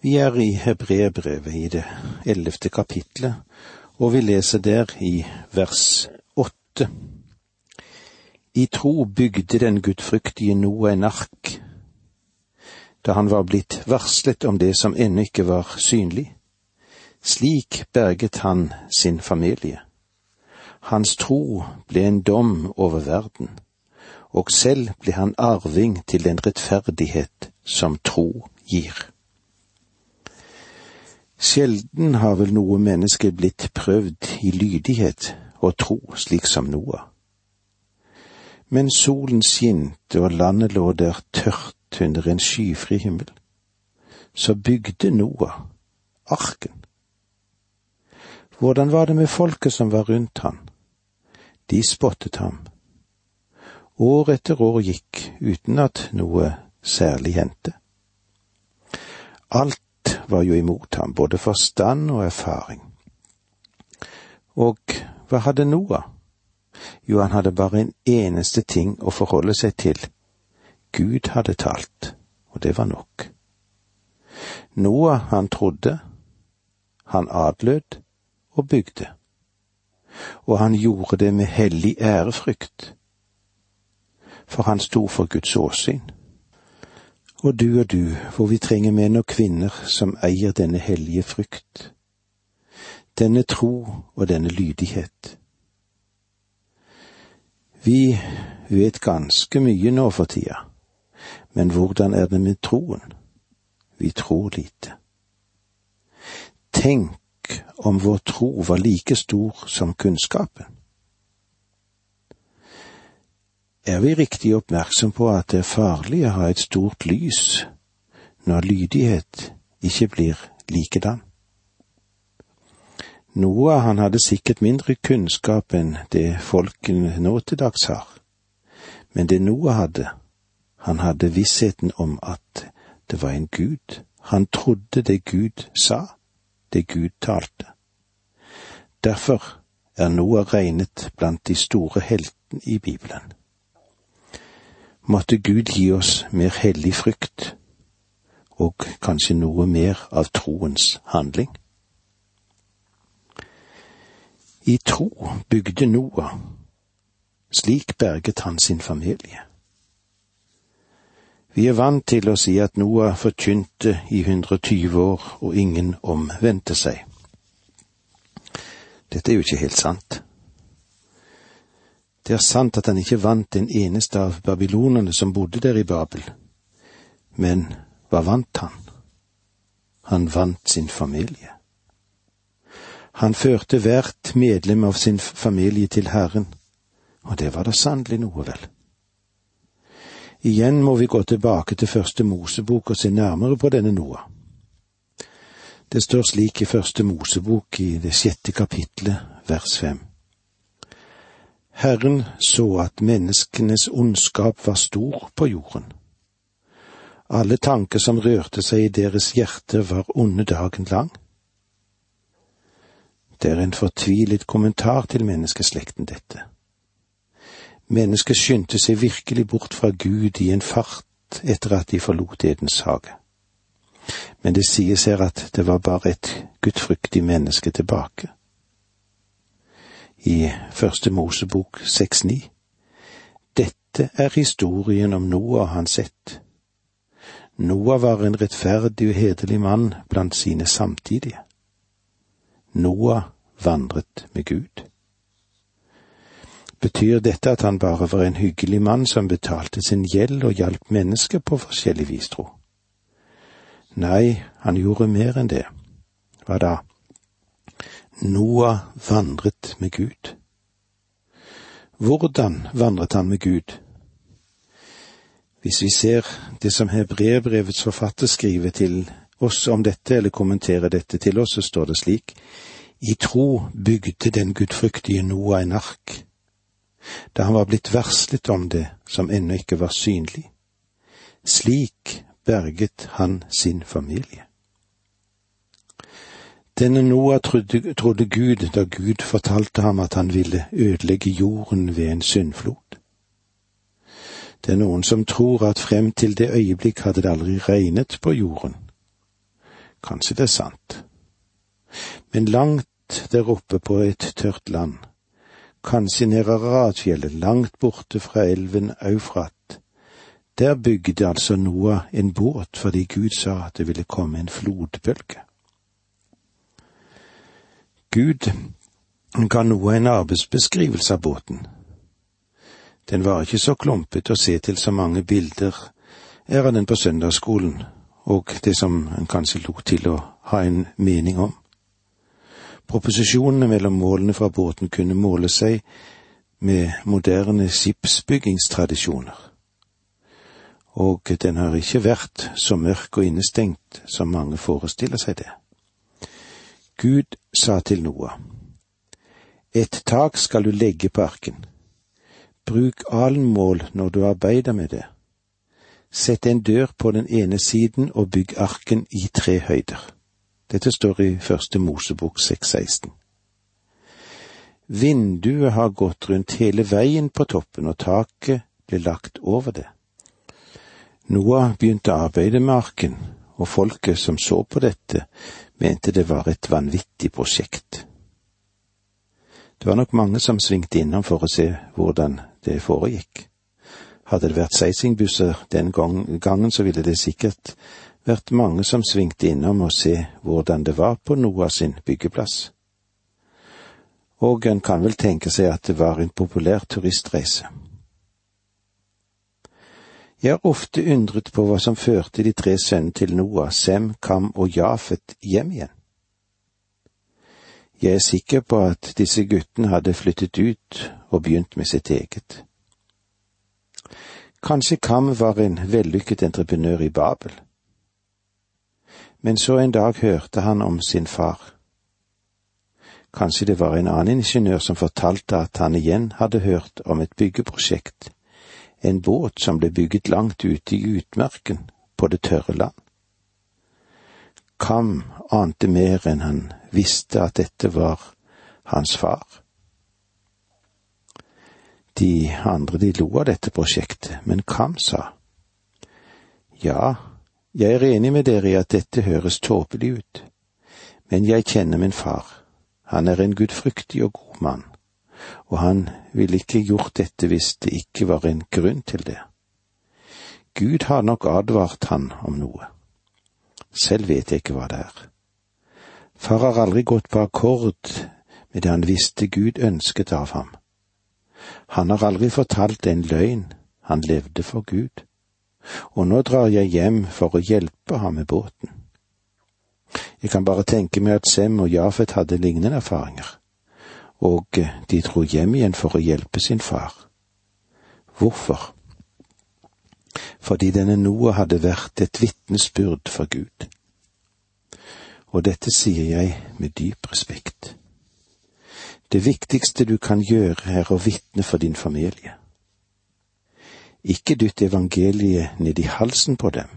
Vi er i Hebreerbrevet i det ellevte kapitlet, og vi leser der i vers åtte. I tro bygde den gudfryktige Noah en ark, da han var blitt varslet om det som ennå ikke var synlig. Slik berget han sin familie. Hans tro ble en dom over verden, og selv ble han arving til den rettferdighet som tro gir. Sjelden har vel noe menneske blitt prøvd i lydighet og tro slik som Noah. Men solen skinte og landet lå der tørt under en skyfri himmel. Så bygde Noah arken. Hvordan var det med folket som var rundt han? De spottet ham. År etter år gikk uten at noe særlig hendte. Alt var jo imot ham, både forstand og erfaring. Og hva hadde Noah? Jo, han hadde bare en eneste ting å forholde seg til. Gud hadde talt, og det var nok. Noah, han trodde, han adlød og bygde. Og han gjorde det med hellig ærefrykt, for han sto for Guds åsyn og du og du, hvor vi trenger menn og kvinner som eier denne hellige frykt, denne tro og denne lydighet. Vi vet ganske mye nå for tida, men hvordan er det med troen? Vi tror lite. Tenk om vår tro var like stor som kunnskapen. Er vi riktig oppmerksom på at det er farlig å ha et stort lys når lydighet ikke blir likedan. Noah han hadde sikkert mindre kunnskap enn det folken nå til dags har, men det Noah hadde, han hadde vissheten om at det var en Gud, han trodde det Gud sa, det Gud talte. Derfor er Noah regnet blant de store heltene i Bibelen. Måtte Gud gi oss mer hellig frykt, og kanskje noe mer av troens handling. I tro bygde Noah, slik berget han sin familie. Vi er vant til å si at Noah forkynte i 120 år, og ingen omvendte seg. Dette er jo ikke helt sant. Det er sant at han ikke vant en eneste av babylonerne som bodde der i Babel, men hva vant han? Han vant sin familie. Han førte hvert medlem av sin familie til Herren, og det var da sannelig noe, vel. Igjen må vi gå tilbake til første Mosebok og se nærmere på denne Noah. Det står slik i første Mosebok i det sjette kapitlet, vers fem. Herren så at menneskenes ondskap var stor på jorden. Alle tanker som rørte seg i deres hjerte, var onde dagen lang. Det er en fortvilet kommentar til menneskeslekten, dette. Mennesket skyndte seg virkelig bort fra Gud i en fart etter at de forlot Edens hage. Men det sies her at det var bare et gudfryktig menneske tilbake i Første Mosebok 6.9. Dette er historien om Noah og hans ett. Noah var en rettferdig og hederlig mann blant sine samtidige. Noah vandret med Gud. Betyr dette at han bare var en hyggelig mann som betalte sin gjeld og hjalp mennesker på forskjellig vis, tro? Nei, han gjorde mer enn det. Hva da? Noah vandret med Gud. Hvordan vandret han med Gud? Hvis vi ser det som hebreerbrevets forfatter skriver til oss om dette, eller kommenterer dette til oss, så står det slik I tro bygde den gudfryktige Noah en ark, da han var blitt varslet om det som ennå ikke var synlig. Slik berget han sin familie. Denne Noah trodde, trodde Gud da Gud fortalte ham at han ville ødelegge jorden ved en syndflod. Det er noen som tror at frem til det øyeblikk hadde det aldri regnet på jorden. Kanskje det er sant. Men langt der oppe på et tørt land, kanskje nede Radfjellet, langt borte fra elven Eufrat, der bygde altså Noah en båt fordi Gud sa at det ville komme en flodbølge. Gud ga noe en arbeidsbeskrivelse av båten. Den var ikke så klumpete å se til så mange bilder er av den på søndagsskolen, og det som en kanskje lot til å ha en mening om. Proposisjonene mellom målene fra båten kunne måle seg med moderne skipsbyggingstradisjoner. Og den har ikke vært så mørk og innestengt som mange forestiller seg det. Gud sa til Noah, Et tak skal du legge på arken. Bruk alenmål når du arbeider med det. Sett en dør på den ene siden og bygg arken i tre høyder. Dette står i første Mosebok 6.16. Vinduet har gått rundt hele veien på toppen, og taket ble lagt over det. Noah begynte arbeidet med arken, og folket som så på dette, mente det var et vanvittig prosjekt. Det var nok mange som svingte innom for å se hvordan det foregikk. Hadde det vært seisingbuser den gangen, så ville det sikkert vært mange som svingte innom og se hvordan det var på Noah sin byggeplass. Og en kan vel tenke seg at det var en populær turistreise. Jeg har ofte undret på hva som førte de tre sønnene til Noah, Sem, Kam og Jafet hjem igjen. Jeg er sikker på at disse guttene hadde flyttet ut og begynt med sitt eget. Kanskje Kam var en vellykket entreprenør i Babel men så en dag hørte han om sin far. Kanskje det var en annen ingeniør som fortalte at han igjen hadde hørt om et byggeprosjekt, en båt som ble bygget langt ute i utmarken, på det tørre land. Kam ante mer enn han visste at dette var hans far. De andre de lo av dette prosjektet, men Kam sa, ja, jeg er enig med dere i at dette høres tåpelig ut, men jeg kjenner min far. Han er en gudfryktig og god mann, og han ville ikke gjort dette hvis det ikke var en grunn til det. Gud har nok advart han om noe. Selv vet jeg ikke hva det er. Far har aldri gått på akkord med det han visste Gud ønsket av ham. Han har aldri fortalt en løgn, han levde for Gud og nå drar jeg hjem for å hjelpe ham med båten. Jeg kan bare tenke meg at Sem og Jafet hadde lignende erfaringer, og de dro hjem igjen for å hjelpe sin far. Hvorfor? Fordi denne Noah hadde vært et vitnesbyrd for Gud. Og dette sier jeg med dyp respekt. Det viktigste du kan gjøre, er å vitne for din familie. Ikke dytt evangeliet ned i halsen på dem,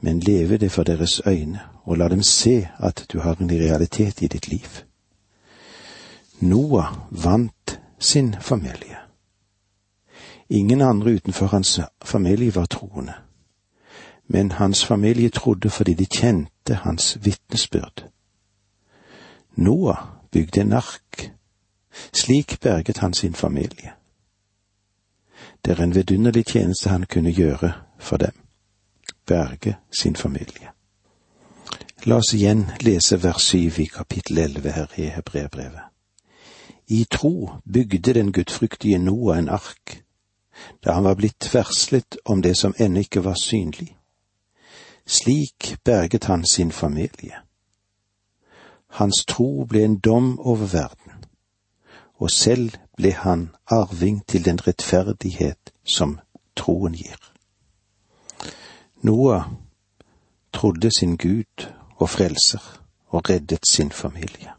men leve det for deres øyne, og la dem se at du har en realitet i ditt liv. Noah vant sin familie. Ingen andre utenfor hans familie var troende, men hans familie trodde fordi de kjente hans vitnesbyrd. Noah bygde en ark. Slik berget han sin familie. Det er en vidunderlig tjeneste han kunne gjøre for dem, berge sin familie. La oss igjen lese vers syv i kapittel elleve her i Hebreabrevet. I tro bygde den gudfryktige Noah en ark, da han var blitt verslet om det som ennå ikke var synlig. Slik berget han sin familie. Hans tro ble en dom over verden, og selv ble han arving til den rettferdighet som troen gir. Noah trodde sin Gud og frelser og reddet sin familie.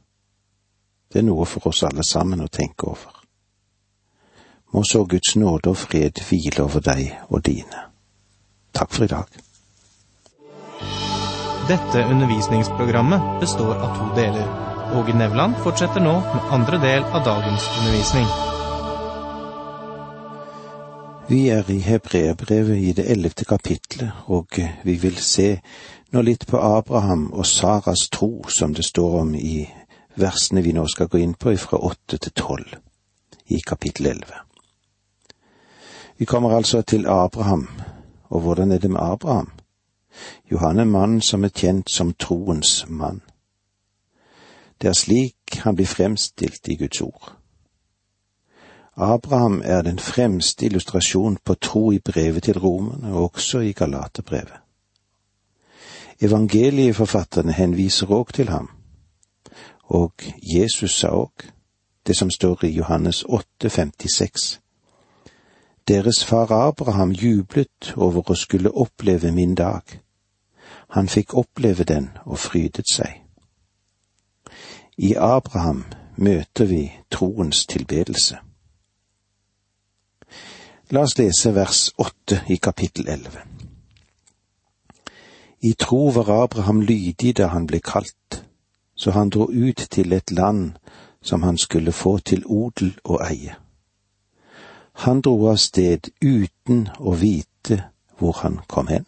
Det er noe for oss alle sammen å tenke over. Må så Guds nåde og fred hvile over deg og dine. Takk for i dag. Dette undervisningsprogrammet består av to deler. Åge Nevland fortsetter nå med andre del av dagens undervisning. Vi er i Hebreabrevet i det ellevte kapitlet, og vi vil se nå litt på Abraham og Saras tro, som det står om i versene vi nå skal gå inn på fra åtte til tolv i kapittel elleve. Vi kommer altså til Abraham, og hvordan er det med Abraham? Jo, han er mannen som er kjent som troens mann. Det er slik han blir fremstilt i Guds ord. Abraham er den fremste illustrasjon på tro i brevet til romerne, og også i Galaterbrevet. Evangelieforfatterne henviser òg til ham, og Jesus sa òg, det som står i Johannes 8, 56. Deres far Abraham jublet over å skulle oppleve min dag. Han fikk oppleve den og frydet seg. I Abraham møter vi troens tilbedelse. La oss lese vers åtte i kapittel elleve. I tro var Abraham lydig da han ble kalt, så han dro ut til et land som han skulle få til odel og eie. Han dro av sted uten å vite hvor han kom hen.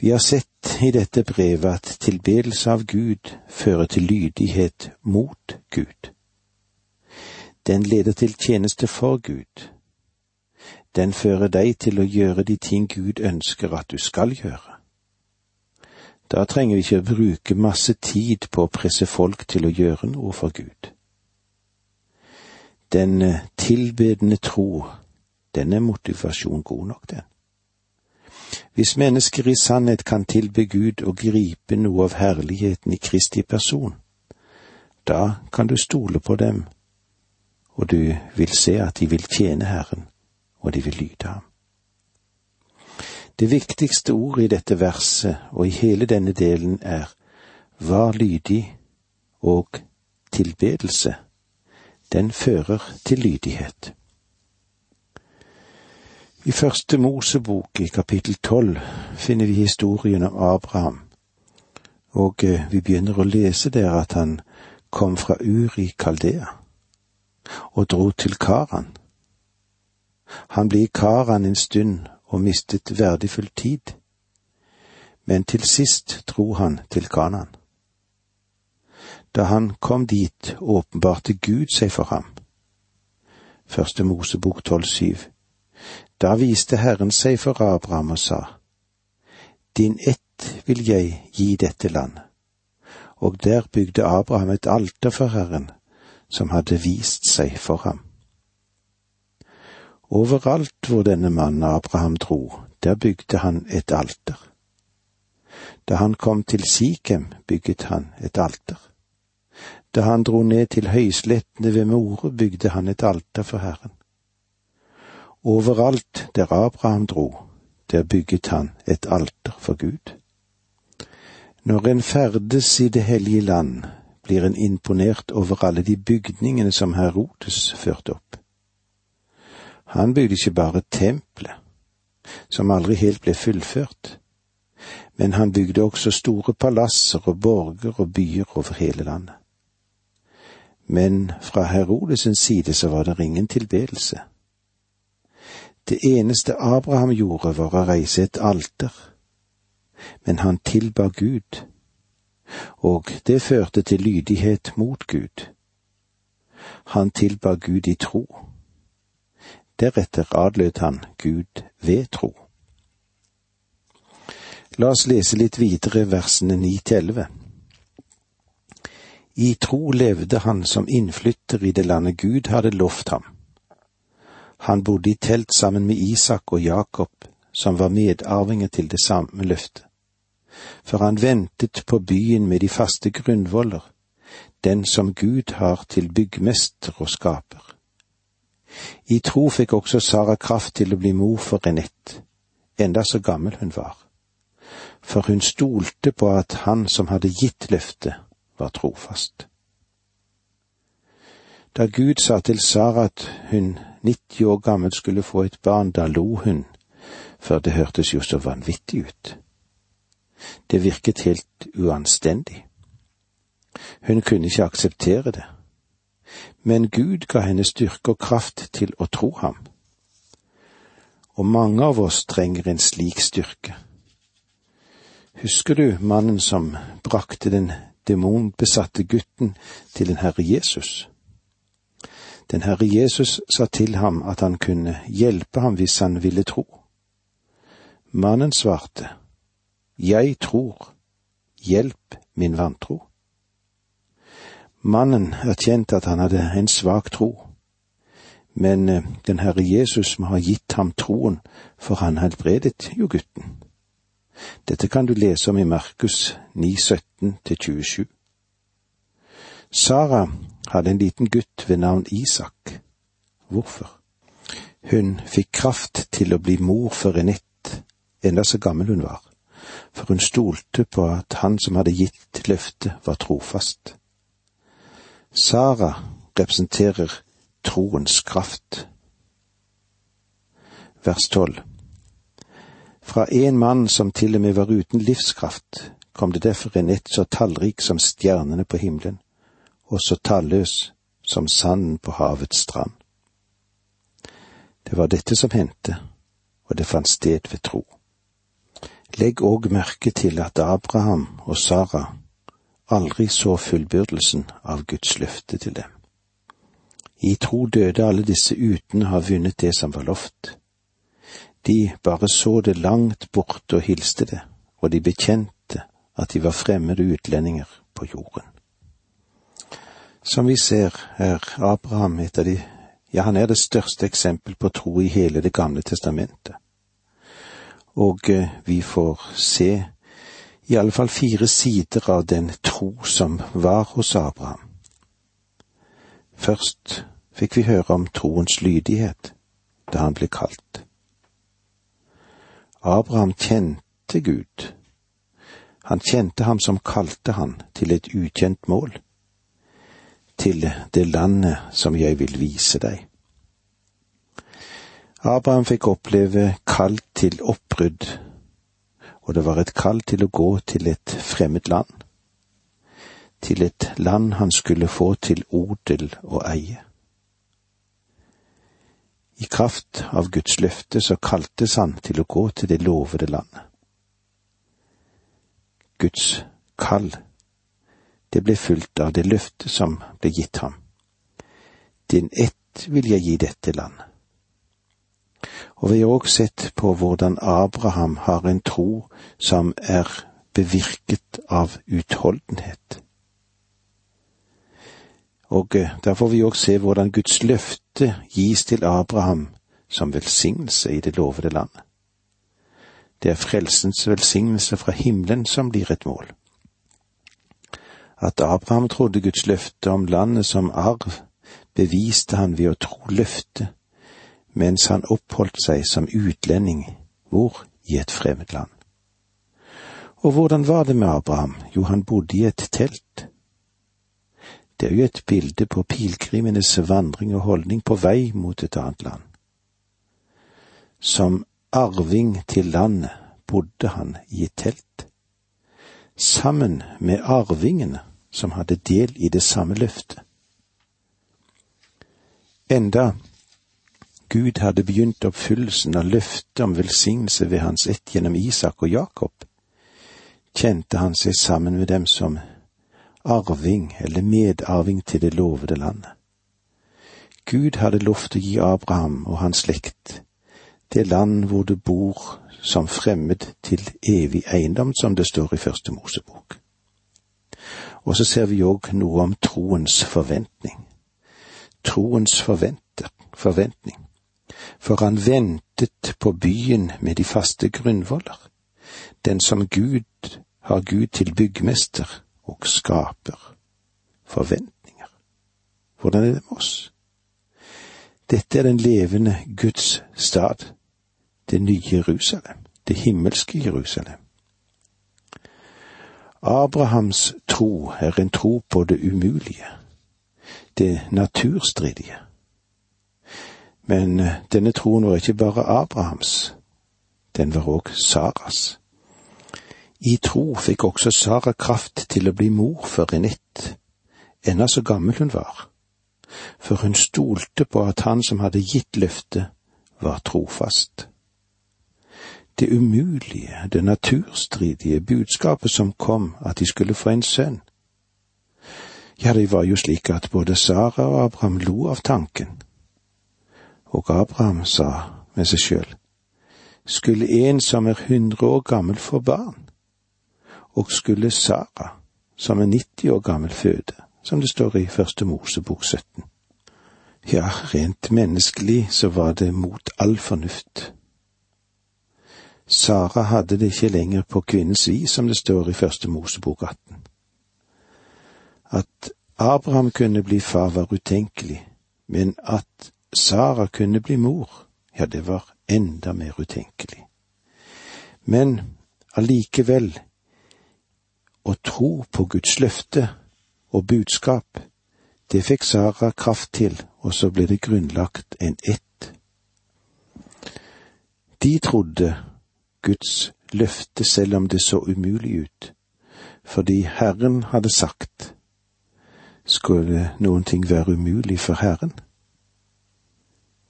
Vi har sett i dette brevet at tilbedelse av Gud fører til lydighet mot Gud. Den leder til tjeneste for Gud. Den fører deg til å gjøre de ting Gud ønsker at du skal gjøre. Da trenger vi ikke bruke masse tid på å presse folk til å gjøre noe for Gud. Den eh, tilbedende tro, den er motivasjon god nok, den. Hvis mennesker i sannhet kan tilbe Gud og gripe noe av herligheten i Kristi person, da kan du stole på dem, og du vil se at de vil tjene Herren, og de vil lyde ham. Det viktigste ordet i dette verset og i hele denne delen er var lydig og tilbedelse. Den fører til lydighet. I første Mosebok i kapittel tolv finner vi historien om Abraham, og eh, vi begynner å lese der at han kom fra Uri Kaldea og dro til Karan. Han ble i Karan en stund og mistet verdifull tid, men til sist dro han til Kanan. Da han kom dit, åpenbarte Gud seg for ham. Første Mosebok tolv syv. Da viste Herren seg for Abraham og sa, Din ett vil jeg gi dette land. Og der bygde Abraham et alter for Herren, som hadde vist seg for ham. Overalt hvor denne mannen Abraham dro, der bygde han et alter. Da han kom til Sikhem, bygget han et alter. Da han dro ned til høyslettene ved More, bygde han et alter for Herren. Overalt der Abraham dro, der bygget han et alter for Gud. Når en ferdes i det hellige land, blir en imponert over alle de bygningene som Herodes førte opp. Han bygde ikke bare tempelet, som aldri helt ble fullført, men han bygde også store palasser og borger og byer over hele landet. Men fra Herodes' side så var det ingen tilbedelse. Det eneste Abraham gjorde, var å reise et alter, men han tilba Gud, og det førte til lydighet mot Gud. Han tilba Gud i tro. Deretter adlød han Gud ved tro. La oss lese litt videre versene ni til elleve. I tro levde han som innflytter i det landet Gud hadde lovt ham han bodde i telt sammen med Isak og Jakob, som var medarvinger til det samme løftet. For han ventet på byen med de faste grunnvoller, den som Gud har til byggmester og skaper. I tro fikk også Sara kraft til å bli mor for Renett, enda så gammel hun var. For hun stolte på at han som hadde gitt løftet, var trofast. Da Gud sa til Sara at hun 90 år gammel skulle få et barn, da lo hun, for det hørtes jo så vanvittig ut. Det virket helt uanstendig. Hun kunne ikke akseptere det. Men Gud ga henne styrke og kraft til å tro ham. Og mange av oss trenger en slik styrke, Husker du mannen som brakte den demonbesatte gutten til den Herre Jesus? Den Herre Jesus sa til ham at han kunne hjelpe ham hvis han ville tro. Mannen svarte, Jeg tror, hjelp min vantro. Mannen erkjente at han hadde en svak tro, men eh, den Herre Jesus må ha gitt ham troen, for han helbredet jo gutten. Dette kan du lese om i Markus 9, 17-27. Sara hadde en liten gutt ved navn Isak. Hvorfor? Hun fikk kraft til å bli mor for Renette, enda så gammel hun var, for hun stolte på at han som hadde gitt løftet, var trofast. Sara representerer troens kraft. Vers tolv. Fra en mann som til og med var uten livskraft, kom det derfor en ett så tallrik som stjernene på himmelen, og så talløs som sanden på havets strand. Det var dette som hendte, og det fant sted ved tro. Legg òg merke til at Abraham og Sara aldri så fullbyrdelsen av Guds løfte til dem. I tro døde alle disse uten å ha vunnet det som var lovt. De bare så det langt borte og hilste det, og de bekjente at de var fremmede utlendinger på jorden. Som vi ser, er Abraham et av de, ja, han er det største eksempel på tro i hele Det gamle testamentet. Og eh, vi får se i alle fall fire sider av den tro som var hos Abraham. Først fikk vi høre om troens lydighet da han ble kalt. Abraham kjente Gud. Han kjente ham som kalte han til et ukjent mål, til det landet som jeg vil vise deg. Abraham fikk oppleve kall til oppbrudd, og det var et kall til å gå til et fremmed land, til et land han skulle få til odel og eie. I kraft av Guds løfte så kaltes han til å gå til det lovede landet. Guds kall, det ble fulgt av det løftet som ble gitt ham. Din ett vil jeg gi dette landet. Og vi har også sett på hvordan Abraham har en tro som er bevirket av utholdenhet. Og eh, der får vi òg se hvordan Guds løfte gis til Abraham som velsignelse i det lovede landet. Det er frelsens velsignelse fra himmelen som blir et mål. At Abraham trodde Guds løfte om landet som arv, beviste han ved å tro løftet, mens han oppholdt seg som utlending hvor i et fremmed land. Og hvordan var det med Abraham? Jo, han bodde i et telt. Det er jo et bilde på pilegrimenes vandring og holdning på vei mot et annet land. Som arving til landet bodde han i et telt, sammen med arvingene som hadde del i det samme løftet. Enda Gud hadde begynt oppfyllelsen av løftet om velsignelse ved hans ett gjennom Isak og Jakob, kjente han seg sammen med dem som arving eller medarving til det lovede landet. Gud hadde lovt å gi Abraham og hans slekt det land hvor du bor som fremmed til evig eiendom, som det står i Første Mosebok. Og så ser vi òg noe om troens forventning. Troens forventer, forventning. For han ventet på byen med de faste grunnvoller, den som Gud har Gud til byggmester og skaper forventninger. Hvordan er det med oss? Dette er den levende Guds stad, det nye Jerusalem, det himmelske Jerusalem. Abrahams tro er en tro på det umulige, det naturstridige. Men eh, denne troen var ikke bare Abrahams, den var òg Saras. I tro fikk også Sara kraft til å bli mor for Renett, enda så gammel hun var, for hun stolte på at han som hadde gitt løftet, var trofast. det umulige, det naturstridige budskapet som kom, at de skulle få en sønn. Ja, det var jo slik at både Sara og Abraham lo av tanken. Og Abraham sa med seg sjøl, skulle en som er hundre år gammel få barn? Og skulle Sara, som er 90 år gammel, føde, som det står i Første Mosebok 17? Ja, rent menneskelig så var det mot all fornuft. Sara hadde det ikke lenger på kvinnens vis, som det står i Første Mosebok 18. At Abraham kunne bli far var utenkelig, men at Sara kunne bli mor, ja, det var enda mer utenkelig. Men allikevel, å tro på Guds løfte og budskap, det fikk Sara kraft til, og så ble det grunnlagt en ett. De trodde Guds løfte selv om det så umulig ut, fordi Herren hadde sagt, skulle noen ting være umulig for Herren?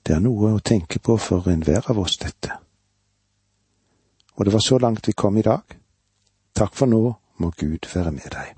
Det er noe å tenke på for enhver av oss, dette. Og det var så langt vi kom i dag. Takk for nå, må Gud være med deg.